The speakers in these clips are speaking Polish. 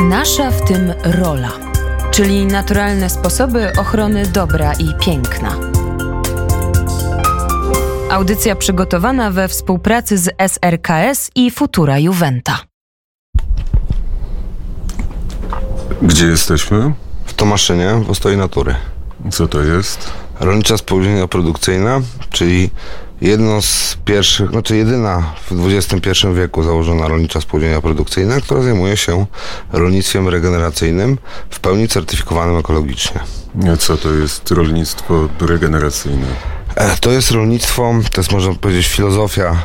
Nasza w tym rola, czyli naturalne sposoby ochrony dobra i piękna. Audycja przygotowana we współpracy z SRKS i Futura Juventa. Gdzie jesteśmy? W Tomaszynie, w Ostoi Natury. Co to jest? Rolnicza spółdzielnia produkcyjna, czyli jedno z pierwszych, znaczy jedyna w XXI wieku założona rolnicza spółdzielnia produkcyjna, która zajmuje się rolnictwem regeneracyjnym w pełni certyfikowanym ekologicznie. Co to jest rolnictwo regeneracyjne? E, To jest rolnictwo, to jest można powiedzieć filozofia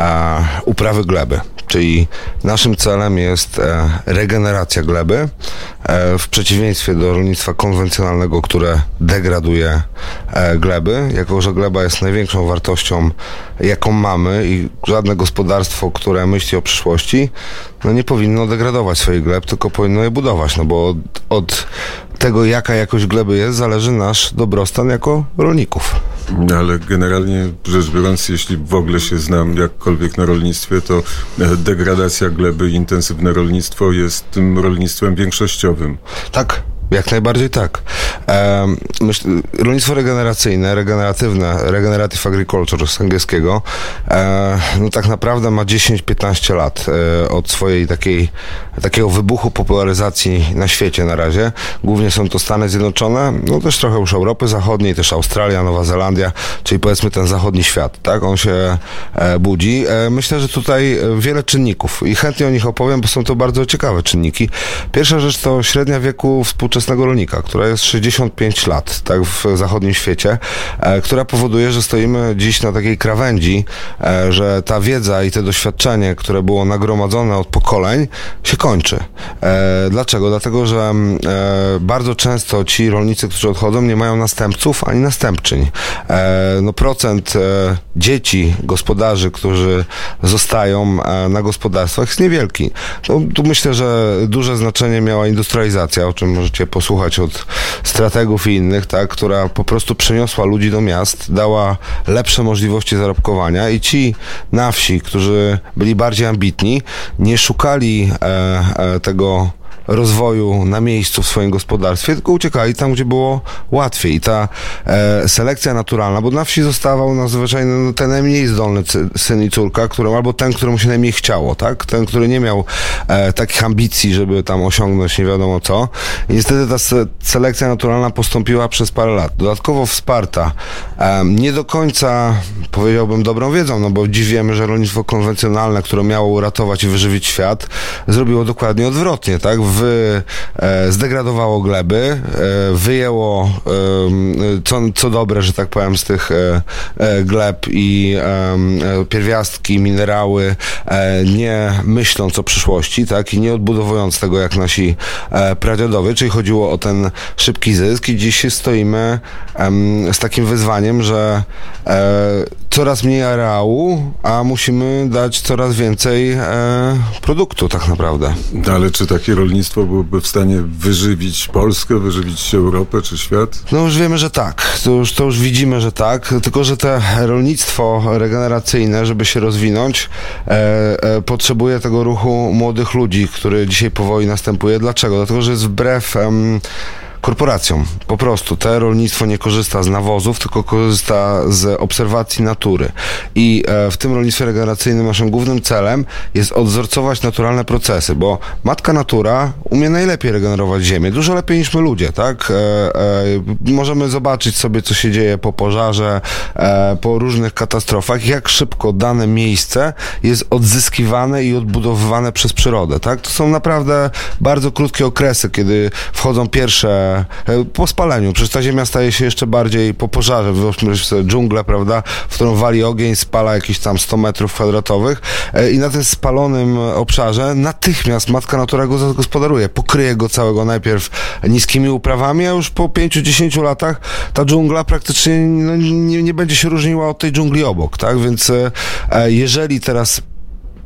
e, uprawy gleby. Czyli naszym celem jest e, regeneracja gleby e, w przeciwieństwie do rolnictwa konwencjonalnego, które degraduje e, gleby, jako że gleba jest największą wartością, jaką mamy i żadne gospodarstwo, które myśli o przyszłości, no nie powinno degradować swoich gleb, tylko powinno je budować, no bo od, od tego, jaka jakość gleby jest, zależy nasz dobrostan jako rolników. Ale generalnie rzecz biorąc, jeśli w ogóle się znam jakkolwiek na rolnictwie, to e, degradacja gleby i intensywne rolnictwo jest tym rolnictwem większościowym. Tak, jak najbardziej tak. Myśl, rolnictwo regeneracyjne, regeneratywne, regenerative agriculture z angielskiego, e, no tak naprawdę ma 10-15 lat e, od swojej takiej, takiego wybuchu popularyzacji na świecie na razie. Głównie są to Stany Zjednoczone, no też trochę już Europy Zachodniej, też Australia, Nowa Zelandia, czyli powiedzmy ten zachodni świat, tak? On się e, budzi. E, myślę, że tutaj wiele czynników i chętnie o nich opowiem, bo są to bardzo ciekawe czynniki. Pierwsza rzecz to średnia wieku współczesnego rolnika, która jest 65 lat, tak, w zachodnim świecie, e, która powoduje, że stoimy dziś na takiej krawędzi, e, że ta wiedza i to doświadczenie, które było nagromadzone od pokoleń, się kończy. E, dlaczego? Dlatego, że mm, bardzo często ci rolnicy, którzy odchodzą, nie mają następców ani następczyń. No procent dzieci, gospodarzy, którzy zostają na gospodarstwach jest niewielki. No, tu myślę, że duże znaczenie miała industrializacja, o czym możecie posłuchać od strategów i innych, tak, która po prostu przeniosła ludzi do miast, dała lepsze możliwości zarobkowania i ci na wsi, którzy byli bardziej ambitni, nie szukali e, e, tego rozwoju na miejscu w swoim gospodarstwie, tylko uciekali tam, gdzie było łatwiej. I ta e, selekcja naturalna, bo na wsi zostawał nadzwyczaj no, ten najmniej zdolny syn i córka, albo ten, któremu się najmniej chciało, tak? Ten, który nie miał e, takich ambicji, żeby tam osiągnąć nie wiadomo co. I niestety ta se- selekcja naturalna postąpiła przez parę lat. Dodatkowo wsparta e, nie do końca, powiedziałbym, dobrą wiedzą, no bo dziś wiemy, że rolnictwo konwencjonalne, które miało uratować i wyżywić świat, zrobiło dokładnie odwrotnie, tak? Wy, e, zdegradowało gleby, e, wyjęło e, co, co dobre, że tak powiem, z tych e, e, gleb i e, pierwiastki, minerały, nie myśląc o przyszłości, tak? I nie odbudowując tego jak nasi pradziadowie, czyli chodziło o ten szybki zysk i dziś stoimy z takim wyzwaniem, że coraz mniej areału, a musimy dać coraz więcej e, produktu tak naprawdę. No, ale czy takie rolnictwo byłoby w stanie wyżywić Polskę, wyżywić Europę czy świat? No już wiemy, że tak. To już, to już widzimy, że tak. Tylko, że te rolnictwo regeneracyjne, żeby się rozwinąć, e, e, potrzebuje tego ruchu młodych ludzi, który dzisiaj powoli następuje. Dlaczego? Dlatego, że jest wbrew em, korporacjom. Po prostu. Te rolnictwo nie korzysta z nawozów, tylko korzysta z obserwacji natury. I e, w tym rolnictwie regeneracyjnym naszym głównym celem jest odzorcować naturalne procesy, bo matka natura umie najlepiej regenerować ziemię, dużo lepiej niż my ludzie, tak? E, e, możemy zobaczyć sobie, co się dzieje po pożarze, po różnych katastrofach, jak szybko dane miejsce jest odzyskiwane i odbudowywane przez przyrodę, tak? To są naprawdę bardzo krótkie okresy, kiedy wchodzą pierwsze po spaleniu, przecież ta ziemia staje się jeszcze bardziej po pożarze, wyobraźmy sobie dżunglę, prawda, w którą wali ogień, spala jakieś tam 100 metrów kwadratowych. E, i na tym spalonym obszarze natychmiast matka natura go zagospodaruje, pokryje go całego najpierw niskimi uprawami, a już po 5-10 latach ta dżungla praktycznie no, nie, nie będzie się różniła od tej dżungli obok, tak, więc e, e, jeżeli teraz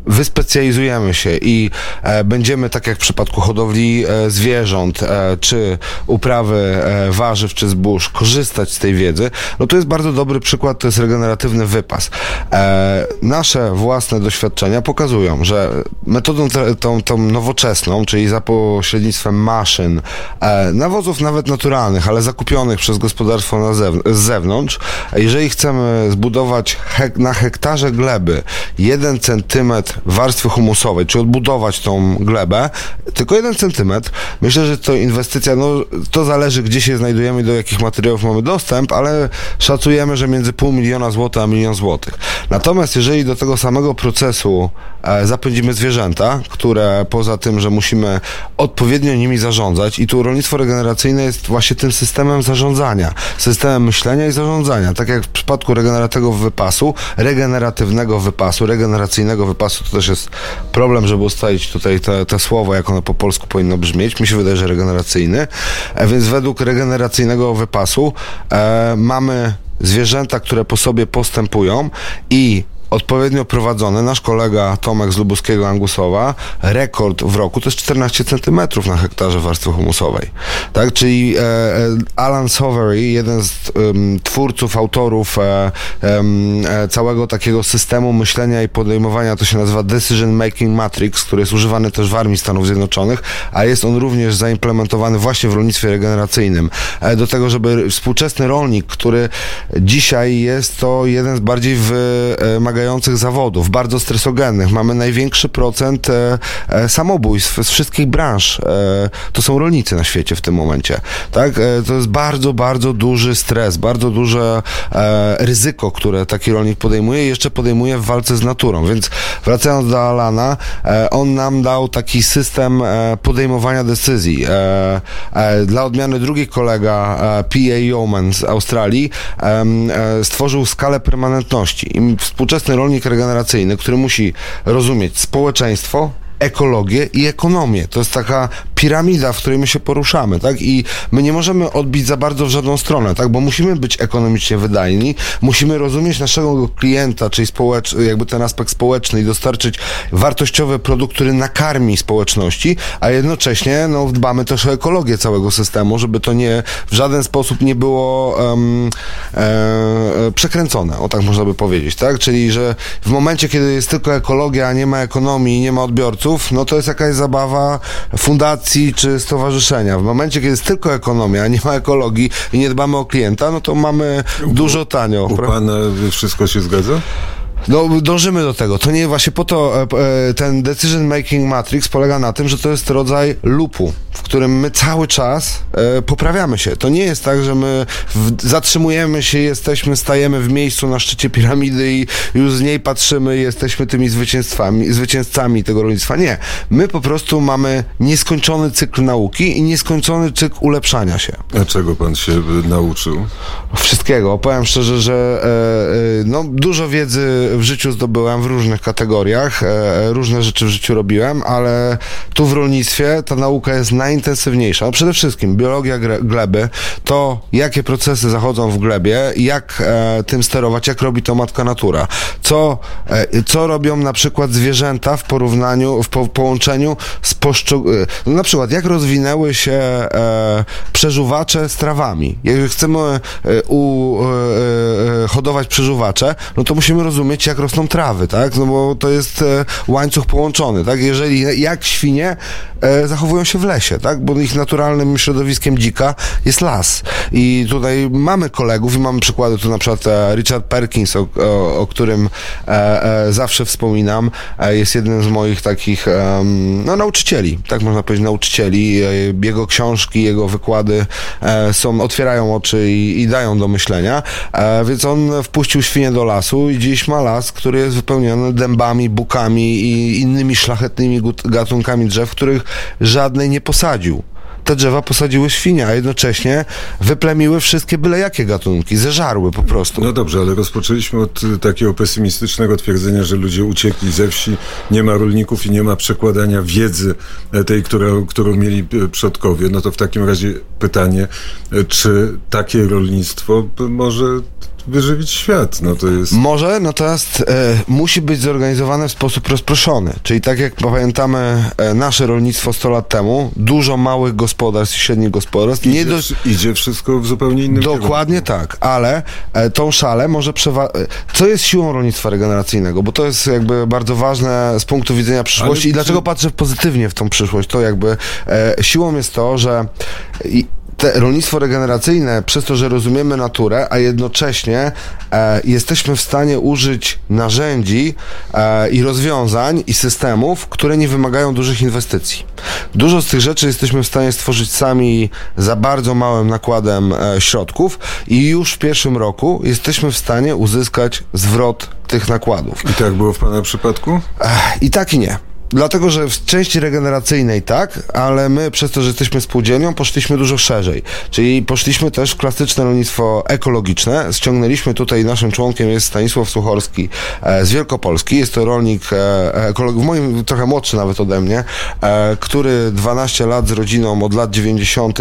wyspecjalizujemy się i e, będziemy, tak jak w przypadku hodowli e, zwierząt, e, czy uprawy e, warzyw, czy zbóż, korzystać z tej wiedzy, no to jest bardzo dobry przykład, to jest regeneratywny wypas. E, nasze własne doświadczenia pokazują, że metodą tą, tą nowoczesną, czyli za pośrednictwem maszyn, e, nawozów nawet naturalnych, ale zakupionych przez gospodarstwo na zewn- z zewnątrz, jeżeli chcemy zbudować hek- na hektarze gleby jeden centymetr warstwy humusowej, czy odbudować tą glebę, tylko jeden centymetr, myślę, że to inwestycja, no to zależy gdzie się znajdujemy, do jakich materiałów mamy dostęp, ale szacujemy, że między pół miliona złotych a milion złotych. Natomiast jeżeli do tego samego procesu e, zapędzimy zwierzęta, które poza tym, że musimy odpowiednio nimi zarządzać i tu rolnictwo regeneracyjne jest właśnie tym systemem zarządzania, systemem myślenia i zarządzania. Tak jak w przypadku regeneratywnego wypasu, regeneratywnego wypasu, regeneracyjnego wypasu, to też jest problem, żeby ustalić tutaj te, te słowa, jak ono po polsku powinno brzmieć. Mi się wydaje, że regeneracyjny. E, więc według regeneracyjnego wypasu e, mamy zwierzęta, które po sobie postępują i odpowiednio prowadzone. Nasz kolega Tomek z Lubuskiego Angusowa, rekord w roku to jest 14 cm na hektarze warstwy humusowej. Tak, czyli e, e, Alan Sovery, jeden z em, twórców, autorów e, e, całego takiego systemu myślenia i podejmowania, to się nazywa Decision Making Matrix, który jest używany też w Armii Stanów Zjednoczonych, a jest on również zaimplementowany właśnie w rolnictwie regeneracyjnym. E, do tego, żeby współczesny rolnik, który dzisiaj jest to jeden z bardziej wymagających zawodów, bardzo stresogennych. Mamy największy procent e, e, samobójstw z wszystkich branż. E, to są rolnicy na świecie w tym momencie. Tak? E, to jest bardzo, bardzo duży stres, bardzo duże e, ryzyko, które taki rolnik podejmuje i jeszcze podejmuje w walce z naturą. Więc wracając do Alana, e, on nam dał taki system podejmowania decyzji. Dla odmiany drugi kolega, P.A. Yeoman z Australii, stworzył skalę permanentności. I współczesny rolnik regeneracyjny, który musi rozumieć społeczeństwo, ekologię i ekonomię. To jest taka piramida, w której my się poruszamy, tak? I my nie możemy odbić za bardzo w żadną stronę, tak? Bo musimy być ekonomicznie wydajni, musimy rozumieć naszego klienta, czyli społecz- jakby ten aspekt społeczny i dostarczyć wartościowy produkt, który nakarmi społeczności, a jednocześnie no, dbamy też o ekologię całego systemu, żeby to nie w żaden sposób nie było e, e, przekręcone, o tak można by powiedzieć, tak? Czyli, że w momencie, kiedy jest tylko ekologia, a nie ma ekonomii, nie ma odbiorców, no to jest jakaś zabawa fundacji czy stowarzyszenia. W momencie, kiedy jest tylko ekonomia, a nie ma ekologii i nie dbamy o klienta, no to mamy dużo tanio. U pana wszystko się zgadza? No, dążymy do tego. To nie właśnie po to e, e, ten Decision Making Matrix polega na tym, że to jest rodzaj lupu, w którym my cały czas e, poprawiamy się. To nie jest tak, że my zatrzymujemy się, jesteśmy, stajemy w miejscu na szczycie piramidy i już z niej patrzymy i jesteśmy tymi zwycięstwami, zwycięzcami tego rolnictwa. Nie. My po prostu mamy nieskończony cykl nauki i nieskończony cykl ulepszania się. A czego pan się nauczył? Wszystkiego. Powiem szczerze, że no, dużo wiedzy w życiu zdobyłem w różnych kategoriach, e, różne rzeczy w życiu robiłem, ale tu w rolnictwie ta nauka jest najintensywniejsza. No, przede wszystkim biologia gleby, to jakie procesy zachodzą w glebie, jak e, tym sterować, jak robi to matka natura, co, e, co robią na przykład zwierzęta w porównaniu, w po, połączeniu z poszczególnymi, no, na przykład jak rozwinęły się przeżuwacze z trawami. Jeżeli chcemy u, hodować przeżuwacze, no to musimy rozumieć, jak rosną trawy, tak? No bo to jest e, łańcuch połączony, tak? Jeżeli, jak świnie e, zachowują się w lesie, tak? Bo ich naturalnym środowiskiem dzika jest las. I tutaj mamy kolegów i mamy przykłady, tu na przykład e, Richard Perkins, o, o, o którym zawsze wspominam, jest jednym z moich takich no, nauczycieli, tak można powiedzieć, nauczycieli. Jego książki, jego wykłady są, otwierają oczy i, i dają do myślenia. Więc on wpuścił świnie do lasu i dziś ma las, który jest wypełniony dębami, bukami i innymi szlachetnymi gatunkami drzew, których żadnej nie posadził te drzewa posadziły świnie, a jednocześnie wyplemiły wszystkie byle jakie gatunki, zeżarły po prostu. No dobrze, ale rozpoczęliśmy od takiego pesymistycznego twierdzenia, że ludzie uciekli ze wsi, nie ma rolników i nie ma przekładania wiedzy e, tej, którą, którą mieli y, przodkowie. No to w takim razie pytanie, y, czy takie rolnictwo może wyżywić świat. No to jest... Może, natomiast e, musi być zorganizowane w sposób rozproszony. Czyli tak jak pamiętamy e, nasze rolnictwo 100 lat temu, dużo małych gospodarstw i średnich gospodarstw. Idzie, nie do... idzie wszystko w zupełnie innym Dokładnie kierunku. tak, ale e, tą szalę może przewa... e, Co jest siłą rolnictwa regeneracyjnego? Bo to jest jakby bardzo ważne z punktu widzenia przyszłości Ale i dlaczego czy- patrzę pozytywnie w tą przyszłość. To jakby e, siłą jest to, że i te rolnictwo regeneracyjne, przez to, że rozumiemy naturę, a jednocześnie e, jesteśmy w stanie użyć narzędzi e, i rozwiązań i systemów, które nie wymagają dużych inwestycji. Dużo z tych rzeczy jesteśmy w stanie stworzyć sami za bardzo małym nakładem e, środków i już w pierwszym roku jesteśmy w stanie uzyskać zwrot tych nakładów. I tak było w Pana przypadku? I tak i nie. Dlatego, że w części regeneracyjnej tak, ale my przez to, że jesteśmy spółdzielnią, poszliśmy dużo szerzej. Czyli poszliśmy też w klasyczne rolnictwo ekologiczne. Ściągnęliśmy tutaj, naszym członkiem jest Stanisław Suchorski e, z Wielkopolski. Jest to rolnik e, ekolog, w moim trochę młodszy nawet ode mnie, e, który 12 lat z rodziną od lat 90.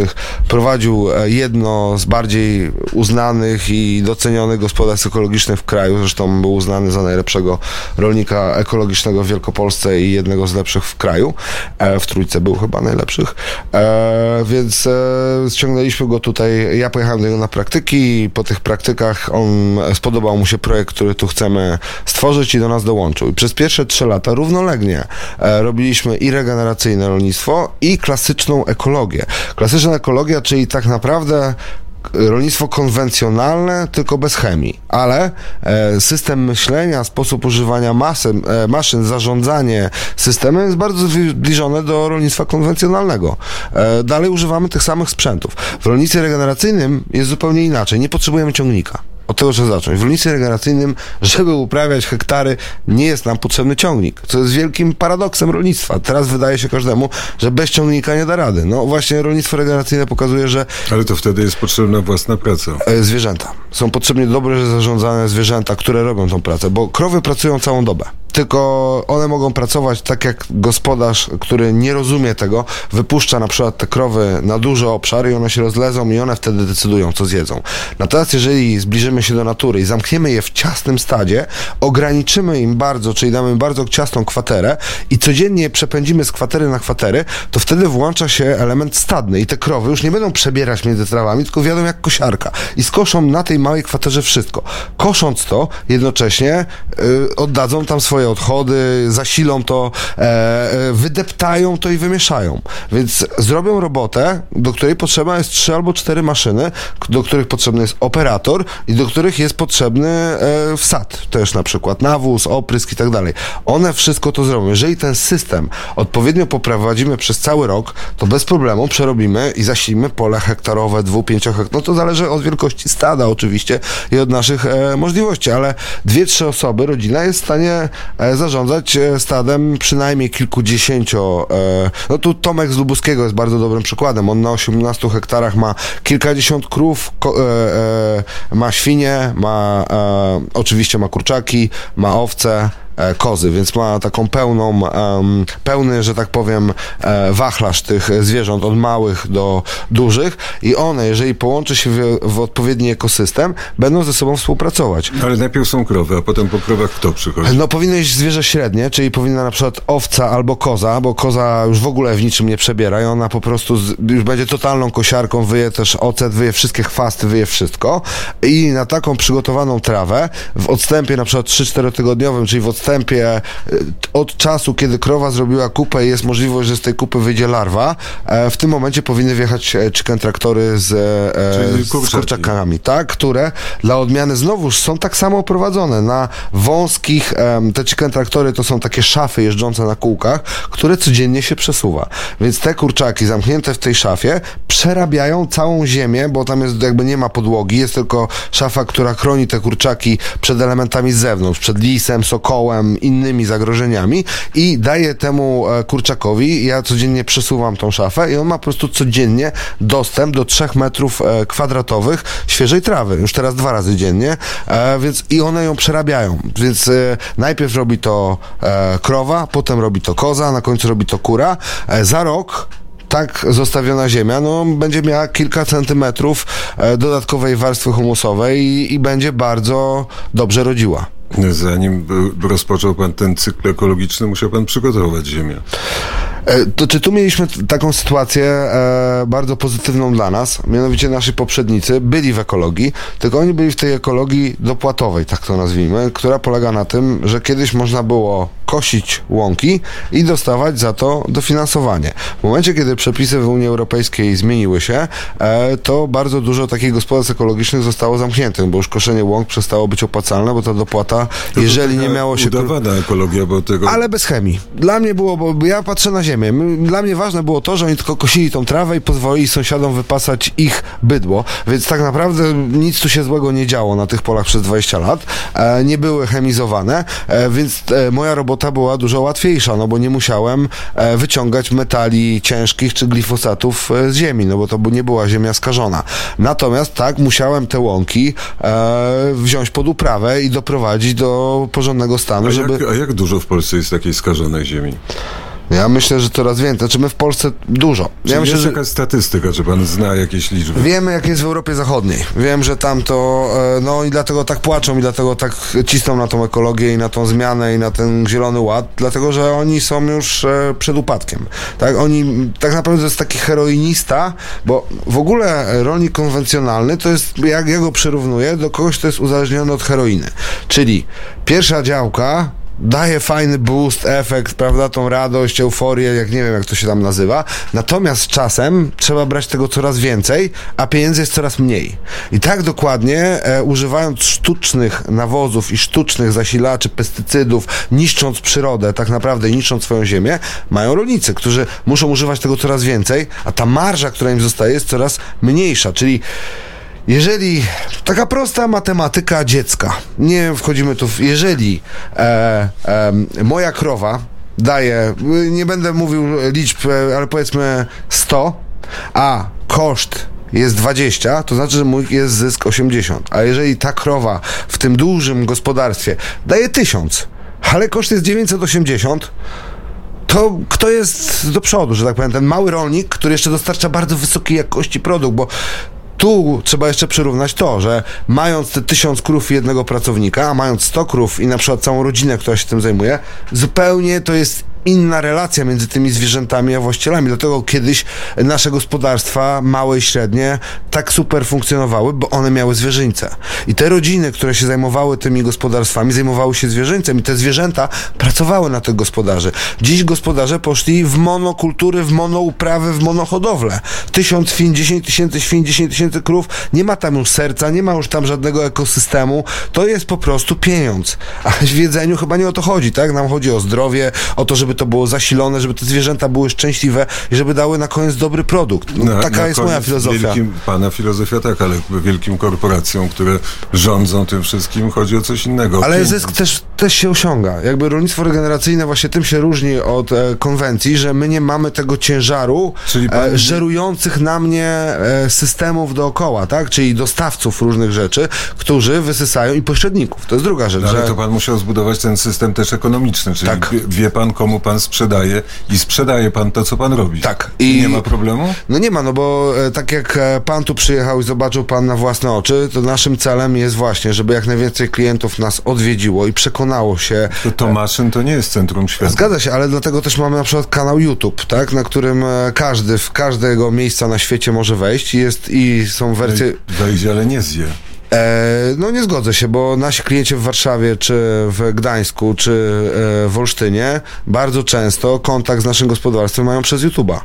prowadził e, jedno z bardziej uznanych i docenionych gospodarstw ekologicznych w kraju. Zresztą był uznany za najlepszego rolnika ekologicznego w Wielkopolsce i jednego z lepszych w kraju. E, w trójce był chyba najlepszych. E, więc e, ściągnęliśmy go tutaj. Ja pojechałem do niego na praktyki po tych praktykach on spodobał mu się projekt, który tu chcemy stworzyć i do nas dołączył. I przez pierwsze trzy lata równolegnie e, robiliśmy i regeneracyjne rolnictwo, i klasyczną ekologię. Klasyczna ekologia, czyli tak naprawdę rolnictwo konwencjonalne, tylko bez chemii, ale e, system myślenia, sposób używania masy, e, maszyn, zarządzanie systemem jest bardzo zbliżone do rolnictwa konwencjonalnego. E, dalej używamy tych samych sprzętów. W rolnictwie regeneracyjnym jest zupełnie inaczej. Nie potrzebujemy ciągnika. Od tego trzeba zacząć. W rolnictwie regeneracyjnym, żeby uprawiać hektary, nie jest nam potrzebny ciągnik, co jest wielkim paradoksem rolnictwa. Teraz wydaje się każdemu, że bez ciągnika nie da rady. No właśnie rolnictwo regeneracyjne pokazuje, że Ale to wtedy jest potrzebna własna praca. e, zwierzęta. Są potrzebnie dobrze zarządzane zwierzęta, które robią tą pracę, bo krowy pracują całą dobę. Tylko one mogą pracować tak jak gospodarz, który nie rozumie tego, wypuszcza na przykład te krowy na duży obszar i one się rozlezą i one wtedy decydują, co zjedzą. Natomiast jeżeli zbliżymy się do natury i zamkniemy je w ciasnym stadzie, ograniczymy im bardzo, czyli damy im bardzo ciasną kwaterę i codziennie przepędzimy z kwatery na kwatery, to wtedy włącza się element stadny i te krowy już nie będą przebierać między trawami, tylko wiadą jak kosiarka i skoszą na tej małej kwaterze wszystko. Kosząc to, jednocześnie y, oddadzą tam swoje odchody, zasilą to, e, wydeptają to i wymieszają. Więc zrobią robotę, do której potrzeba jest trzy albo cztery maszyny, do których potrzebny jest operator i do których jest potrzebny e, wsad, też na przykład nawóz, oprysk i tak dalej. One wszystko to zrobią. Jeżeli ten system odpowiednio poprowadzimy przez cały rok, to bez problemu przerobimy i zasilimy pole hektarowe, dwu, pięciohektarowe. No to zależy od wielkości stada oczywiście i od naszych e, możliwości, ale dwie, trzy osoby, rodzina jest w stanie e, zarządzać e, stadem przynajmniej kilkudziesięcio. E, no tu Tomek z Lubuskiego jest bardzo dobrym przykładem. On na 18 hektarach ma kilkadziesiąt krów, ko, e, e, ma świnie, ma e, oczywiście ma kurczaki, ma owce kozy, więc ma taką pełną, pełny, że tak powiem, e, wachlarz tych zwierząt od małych do dużych i one, jeżeli połączy się w, w odpowiedni ekosystem, będą ze sobą współpracować. Ale najpierw są krowy, a potem po krowach kto przychodzi? No powinno iść zwierzę średnie, czyli powinna na przykład owca albo koza, bo koza już w ogóle w niczym nie przebiera i ona po prostu z, już będzie totalną kosiarką, wyje też ocet, wyje wszystkie chwasty, wyje wszystko i na taką przygotowaną trawę w odstępie na przykład 3-4 tygodniowym, czyli w odstępie y, od czasu, kiedy krowa zrobiła kupę jest możliwość, że z tej kupy wyjdzie larwa, e, w tym momencie powinny wjechać e, chicken traktory z, e, z kurczakami, tak, które dla odmiany znowuż są tak samo prowadzone. Na wąskich, te chicken traktory to są takie szafy jeżdżące na kółkach, które codziennie się przesuwa. Więc te kurczaki zamknięte w tej szafie przerabiają całą ziemię, bo tam jest jakby nie ma podłogi, jest tylko szafa, która chroni te kurczaki przed elementami z zewnątrz, przed lisem, sokołem, innymi zagrożeniami i daje temu e, kurczakowi, ja codziennie przesuwam tą szafę i on ma po prostu codziennie dostęp do 3 metrów e, kwadratowych świeżej trawy, już teraz dwa razy dziennie, e, więc i one ją przerabiają, więc najpierw robi to krowa, potem robi to koza, na końcu robi to kura, za rok tak zostawiona ziemia, no będzie miała kilka centymetrów dodatkowej warstwy humusowej i, i będzie bardzo dobrze rodziła. Zanim rozpoczął pan ten cykl ekologiczny, musiał pan przygotować ziemię. E, To czy tu mieliśmy taką sytuację e, bardzo pozytywną dla nas, mianowicie nasi poprzednicy byli w ekologii, tylko oni byli w tej ekologii dopłatowej, tak to nazwijmy, która polega na tym, że kiedyś można było kosić łąki i dostawać za to dofinansowanie. W momencie, kiedy przepisy w Unii Europejskiej zmieniły się, e, to bardzo dużo takich gospodarstw ekologicznych zostało zamkniętych, bo już koszenie łąk przestało być opłacalne, bo ta dopłata, jeżeli nie Taka miało się... Udawana ekologia, bo tego... Ale bez chemii. Dla mnie było, bo ja patrzę na ziemię. M- Dla mnie ważne było to, że oni tylko kosili tą trawę i pozwolili sąsiadom wypasać ich bydło. Więc tak naprawdę nic tu się złego nie działo na tych polach przez 20 lat. E, nie były chemizowane, e, więc e, moja robota była dużo łatwiejsza, no bo nie musiałem e, wyciągać metali ciężkich czy glifosatów e, z ziemi, no bo to nie była ziemia skażona. Natomiast tak, musiałem te łąki e, wziąć pod uprawę i doprowadzić do porządnego stanu, A żeby... jak, a jak dużo w Polsce jest takiej skażonej ziemi? Ja myślę, że coraz więcej. Znaczy my w Polsce dużo. Czy Ja myślę, jest że jakaś statystyka, czy pan zna jakieś liczby? wiemy, jak jest w Europie Zachodniej. Wiem, że tam to, e, no i dlatego tak płaczą i dlatego tak cisną na tą ekologię i na tą zmianę i na ten zielony ład, dlatego, że oni są już e, przed upadkiem. Tak, oni, tak naprawdę to jest taki heroinista, bo w ogóle rolnik konwencjonalny to jest, jak ja go przyrównuję, do kogoś, kto jest uzależniony od heroiny. Czyli pierwsza działka daje fajny boost, efekt, prawda, tą radość, euforię, jak nie wiem, jak to się tam nazywa. Natomiast czasem trzeba brać tego coraz więcej, a pieniędzy jest coraz mniej. I tak dokładnie, e, używając sztucznych nawozów i sztucznych zasilaczy, pestycydów, niszcząc przyrodę, tak naprawdę niszcząc swoją ziemię, mają rolnicy, którzy muszą używać tego coraz więcej, a ta marża, która im zostaje, jest coraz mniejsza. Czyli jeżeli taka prosta matematyka dziecka, nie wchodzimy tu w. Jeżeli e, em, moja krowa daje, nie będę mówił liczb, e, ale powiedzmy 100, a koszt jest 20, to znaczy, że mój jest zysk 80. A jeżeli ta krowa w tym dużym gospodarstwie daje 1000, ale koszt jest 980, to kto jest do przodu, że tak powiem, ten mały rolnik, który jeszcze dostarcza bardzo wysokiej jakości produkt, bo tu trzeba jeszcze przyrównać to, że mając te tysiąc krów jednego pracownika, a mając 100 krów i na przykład całą rodzinę, która się tym zajmuje, zupełnie to jest inna relacja między tymi zwierzętami a właścicielami. Dlatego kiedyś nasze gospodarstwa, małe i średnie, tak super funkcjonowały, bo one miały zwierzyńce. I te rodziny, które się zajmowały tymi gospodarstwami, zajmowały się zwierzęciem i te zwierzęta pracowały na tych gospodarzy. Dziś gospodarze poszli w monokultury, w monouprawy, w monohodowlę. Tysiąc świń, dziesięć tysięcy świń, dziesięć tysięcy krów. Nie ma tam już serca, nie ma już tam żadnego ekosystemu. To jest po prostu pieniądz. A w jedzeniu chyba nie o to chodzi, tak? Nam chodzi o zdrowie, o to, żeby to było zasilone, żeby te zwierzęta były szczęśliwe i żeby dały na koniec dobry produkt. No, Na- taka na jest moja filozofia. Wielkim, pana filozofia tak, ale wielkim korporacjom, które rządzą tym wszystkim, chodzi o coś innego. Ale zysk też, też się osiąga. Jakby rolnictwo regeneracyjne właśnie tym się różni od e, konwencji, że my nie mamy tego ciężaru Czyli pan- e, żerujących na mnie e, systemów dookoła, tak? Czyli dostawców różnych rzeczy, którzy wysysają i pośredników. To jest druga rzecz, No, Ale że... to pan musiał zbudować ten system też ekonomiczny, czyli Tak. wie, wie pan, komu pan sprzedaje i sprzedaje pan to, co pan robi. Tak. I nie ma problemu? No nie ma, no bo e, tak jak e, pan tu przyjechał i zobaczył pan na własne oczy, to naszym celem jest właśnie, żeby jak najwięcej klientów nas odwiedziło i przekonało się, To Tomaszyn to nie jest centrum świata. Zgadza się, ale dlatego też mamy na przykład kanał YouTube, tak, na którym e, każdy w każdego miejsca na świecie może wejść i jest i są wersje. Wejdzie, ale nie zje. E, no nie zgodzę się, bo nasi klienci w Warszawie, czy w Gdańsku, czy e, w Olsztynie bardzo często kontakt z naszym gospodarstwem mają przez YouTube'a.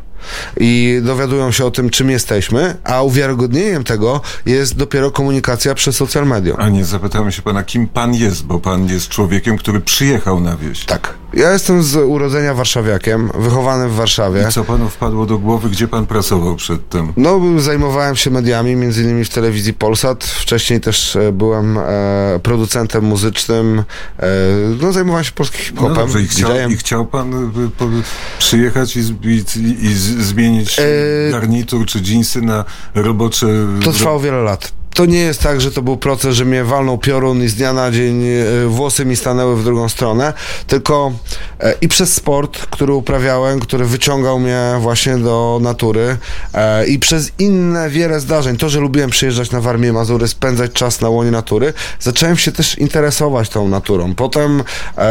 I dowiadują się o tym, czym jesteśmy, a uwiarygodnieniem tego jest dopiero komunikacja przez social media. A nie zapytałem się pana, kim pan jest, bo pan jest człowiekiem, który przyjechał na wieś. Tak. Ja jestem z urodzenia warszawiakiem, wychowany w Warszawie. I co panu wpadło do głowy, gdzie pan pracował przedtem? No, zajmowałem się mediami, między innymi w telewizji Polsat. Wcześniej też e, byłem e, producentem muzycznym. E, no, zajmowałem się polskim No hip-hopem, dobrze, i chciał, i chciał pan y, po, przyjechać i, i, i zmienić E, garnitur czy dżinsy na robocze... To trwało wiele lat. To nie jest tak, że to był proces, że mnie walnął piorun i z dnia na dzień e, włosy mi stanęły w drugą stronę, tylko e, i przez sport, który uprawiałem, który wyciągał mnie właśnie do natury e, i przez inne wiele zdarzeń, to, że lubiłem przyjeżdżać na Warmię Mazury, spędzać czas na łonie natury, zacząłem się też interesować tą naturą. Potem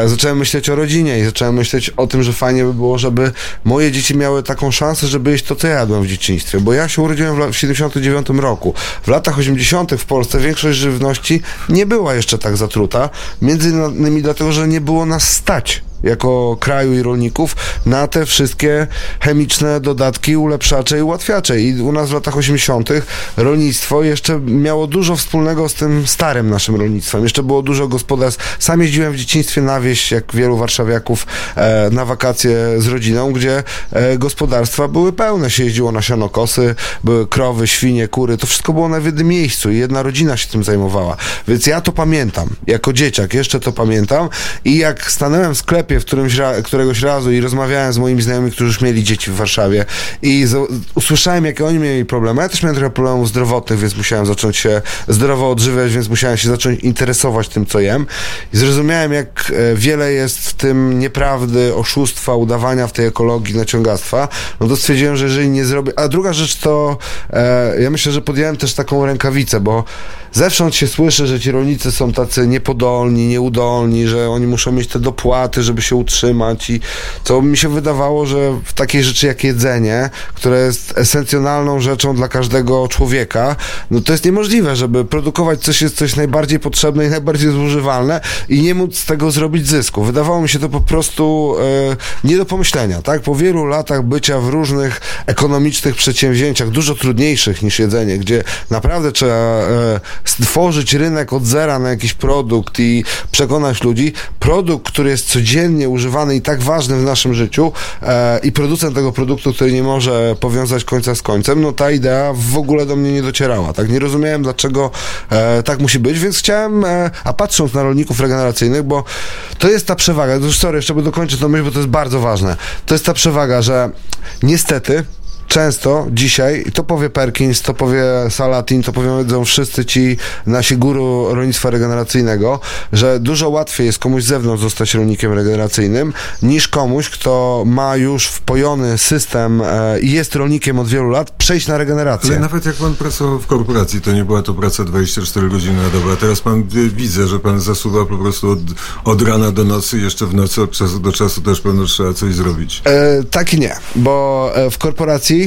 zacząłem myśleć o rodzinie i zacząłem myśleć o tym, że fajnie by było, żeby moje dzieci miały taką szansę, żeby jeść to, co jadłem w dzieciństwie, bo ja się urodziłem w 79 roku. W latach 80. w Polsce większość żywności nie była jeszcze tak zatruta, między innymi dlatego, że nie było nas stać jako kraju i rolników na te wszystkie chemiczne dodatki ulepszacze i ułatwiacze. I u nas w latach 80. rolnictwo jeszcze miało dużo wspólnego z tym starym naszym rolnictwem. Jeszcze było dużo gospodarstw. Sam jeździłem w dzieciństwie na wieś, jak wielu warszawiaków, e, na wakacje z rodziną, gdzie e, gospodarstwa były pełne. Się jeździło na sianokosy, były krowy, świnie, kury. To wszystko było na jednym miejscu i jedna rodzina się tym zajmowała. Więc ja to pamiętam. Jako dzieciak jeszcze to pamiętam i jak stanąłem w sklepie sklepie w którymś ra któregoś razu i rozmawiałem z moimi znajomymi, którzy już mieli dzieci w Warszawie i usłyszałem, jakie oni mieli problemy. Ja też miałem trochę problemów zdrowotnych, więc musiałem zacząć się zdrowo odżywiać, więc musiałem się zacząć interesować tym, co jem. I zrozumiałem, jak e, wiele jest w tym nieprawdy, oszustwa, udawania w tej ekologii, naciągactwa. No to stwierdziłem, że jeżeli nie zrobię... A druga rzecz to e, ja myślę, że podjąłem też taką rękawicę, bo zewsząd się słyszy, że ci rolnicy są tacy niepodolni, nieudolni, że oni muszą mieć te dopłaty, żeby się utrzymać i co mi się wydawało, że w takiej rzeczy jak jedzenie, które jest esencjonalną rzeczą dla każdego człowieka, no to jest niemożliwe, żeby produkować coś jest coś najbardziej potrzebne i najbardziej zużywalne i nie móc z tego zrobić zysku. Wydawało mi się to po prostu e, nie do pomyślenia, tak? Po wielu latach bycia w różnych ekonomicznych przedsięwzięciach, dużo trudniejszych niż jedzenie, gdzie naprawdę trzeba e, stworzyć rynek od zera na jakiś produkt i przekonać ludzi. Produkt, który jest codziennie używany i tak ważny w naszym życiu e, i producent tego produktu, który nie może powiązać końca z końcem, no ta idea w ogóle do mnie nie docierała. Tak nie rozumiałem, dlaczego e, tak musi być, więc chciałem, e, a patrząc na rolników regeneracyjnych, bo to jest ta przewaga, już sorry, jeszcze by dokończyć to myśl, bo to jest bardzo ważne. To jest ta przewaga, że niestety często dzisiaj, to powie Perkins, to powie Salatin, to powiedzą wszyscy ci nasi guru rolnictwa regeneracyjnego, że dużo łatwiej jest komuś z zewnątrz zostać rolnikiem regeneracyjnym, niż komuś, kto ma już wpojony system e, i jest rolnikiem od wielu lat, przejść na regenerację. Ale nawet jak pan pracował w korporacji, to nie była to praca 24 godziny na dobę, a teraz pan widzę, że pan zasuwa po prostu od, od rana do nocy, jeszcze w nocy od czasu do czasu też pewno trzeba coś zrobić. E, tak i nie, bo e, w korporacji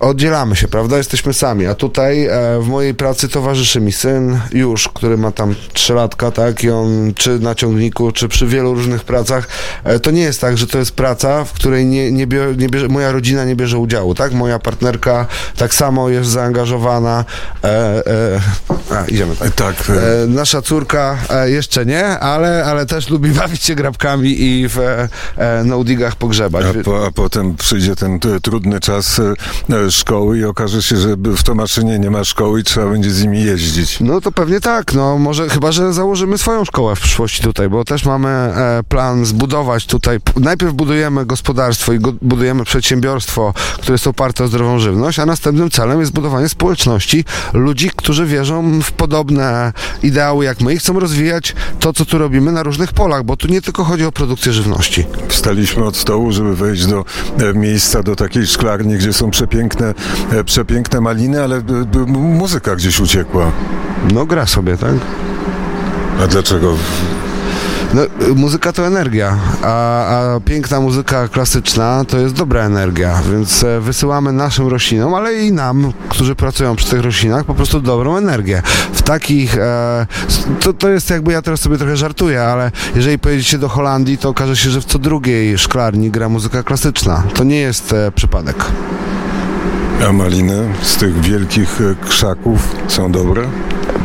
oddzielamy się, prawda? Jesteśmy sami. A tutaj e, w mojej pracy towarzyszy mi syn już, który ma tam trzylatka, tak? I on czy na ciągniku, czy przy wielu różnych pracach. E, to nie jest tak, że to jest praca, w której nie, nie, nie bierze, moja rodzina nie bierze udziału, tak? Moja partnerka tak samo jest zaangażowana. E, e a, idziemy tak. Tak. E, nasza córka e, jeszcze nie, ale, ale też lubi bawić się grabkami i w e, no-digach pogrzebać. A, po, a potem przyjdzie ten trudny czas szkoły i okaże się, że w Tomaszynie nie ma szkoły i trzeba będzie z nimi jeździć. No to pewnie tak, no może chyba, że założymy swoją szkołę w przyszłości tutaj, bo też mamy e, plan zbudować tutaj, najpierw budujemy gospodarstwo i go, budujemy przedsiębiorstwo, które jest oparte o zdrową żywność, a następnym celem jest budowanie społeczności ludzi, którzy wierzą w podobne ideały jak my i chcą rozwijać to, co tu robimy na różnych polach, bo tu nie tylko chodzi o produkcję żywności. Wstaliśmy od stołu, żeby wejść do e, miejsca, do takiej szklarni, gdzie są przepiękne, e, przepiękne maliny, ale muzyka gdzieś uciekła. No gra sobie, tak? A dlaczego? No, muzyka to energia, a, a, piękna muzyka klasyczna to jest dobra energia, więc e, wysyłamy naszym roślinom, ale i nam, którzy pracują przy tych roślinach, po prostu dobrą energię. W takich, e, to, to jest jakby, ja teraz sobie trochę żartuję, ale jeżeli pojedziecie do Holandii, to okaże się, że w co drugiej szklarni gra muzyka klasyczna. To nie jest e, przypadek. A maliny z tych wielkich e, krzaków są dobre?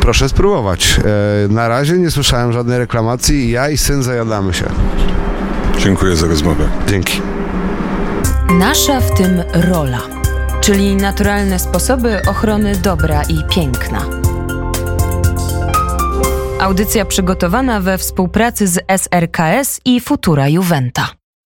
Proszę spróbować. E, na razie nie słyszałem żadnej reklamacji. Ja i syn zajadamy się. Dziękuję za rozmowę. Dzięki. Nasza w tym rola, czyli naturalne sposoby ochrony dobra i piękna. Audycja przygotowana we współpracy z SRKS i Futura Juventa.